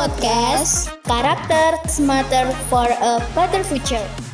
Podcast Karakter Smarter for a Better Future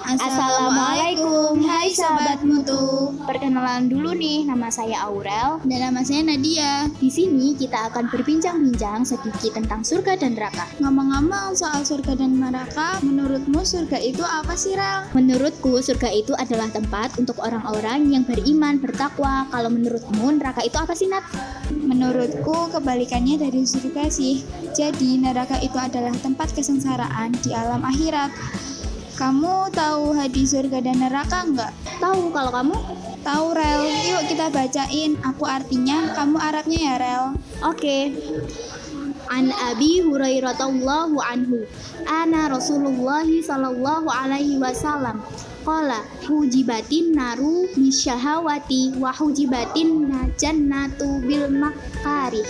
Assalamualaikum, hai sahabat mutu. Perkenalan dulu nih, nama saya Aurel dan nama saya Nadia. Di sini kita akan berbincang-bincang sedikit tentang surga dan neraka. Ngomong-ngomong soal surga dan neraka, menurutmu surga itu apa sih, Rel? Menurutku, surga itu adalah tempat untuk orang-orang yang beriman, bertakwa. Kalau menurutmu, neraka itu apa sih, Nat? Menurutku, kebalikannya dari surga sih. Jadi, neraka itu adalah tempat kesengsaraan di alam akhirat. Kamu tahu hadis surga dan neraka enggak? Tahu kalau kamu? Tahu Rel, yuk kita bacain. Aku artinya, kamu Arabnya ya Rel. Oke. An Abi Hurairah anhu. Ana Rasulullah sallallahu alaihi wasallam. Qala hujibatin naru bisyahawati wa hujibatin jannatu bil makari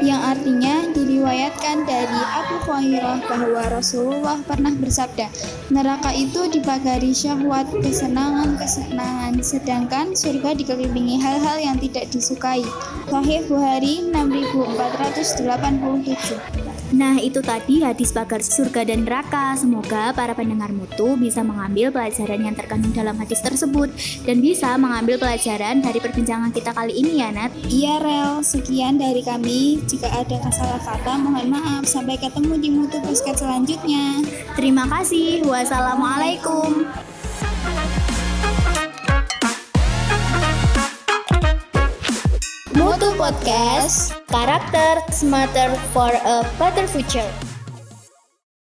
yang artinya diriwayatkan dari Abu Hurairah bahwa Rasulullah pernah bersabda neraka itu dipagari syahwat kesenangan-kesenangan sedangkan surga dikelilingi hal-hal yang tidak disukai. Sahih Bukhari 6487 Nah, itu tadi hadis pagar surga dan neraka. Semoga para pendengar mutu bisa mengambil pelajaran yang terkandung dalam hadis tersebut dan bisa mengambil pelajaran dari perbincangan kita kali ini ya, Nat. Iya, Rel. Sekian dari kami. Jika ada salah kata, mohon maaf. Sampai ketemu di mutu podcast selanjutnya. Terima kasih. Wassalamualaikum. Mutu Podcast Karakter Smarter for a Better Future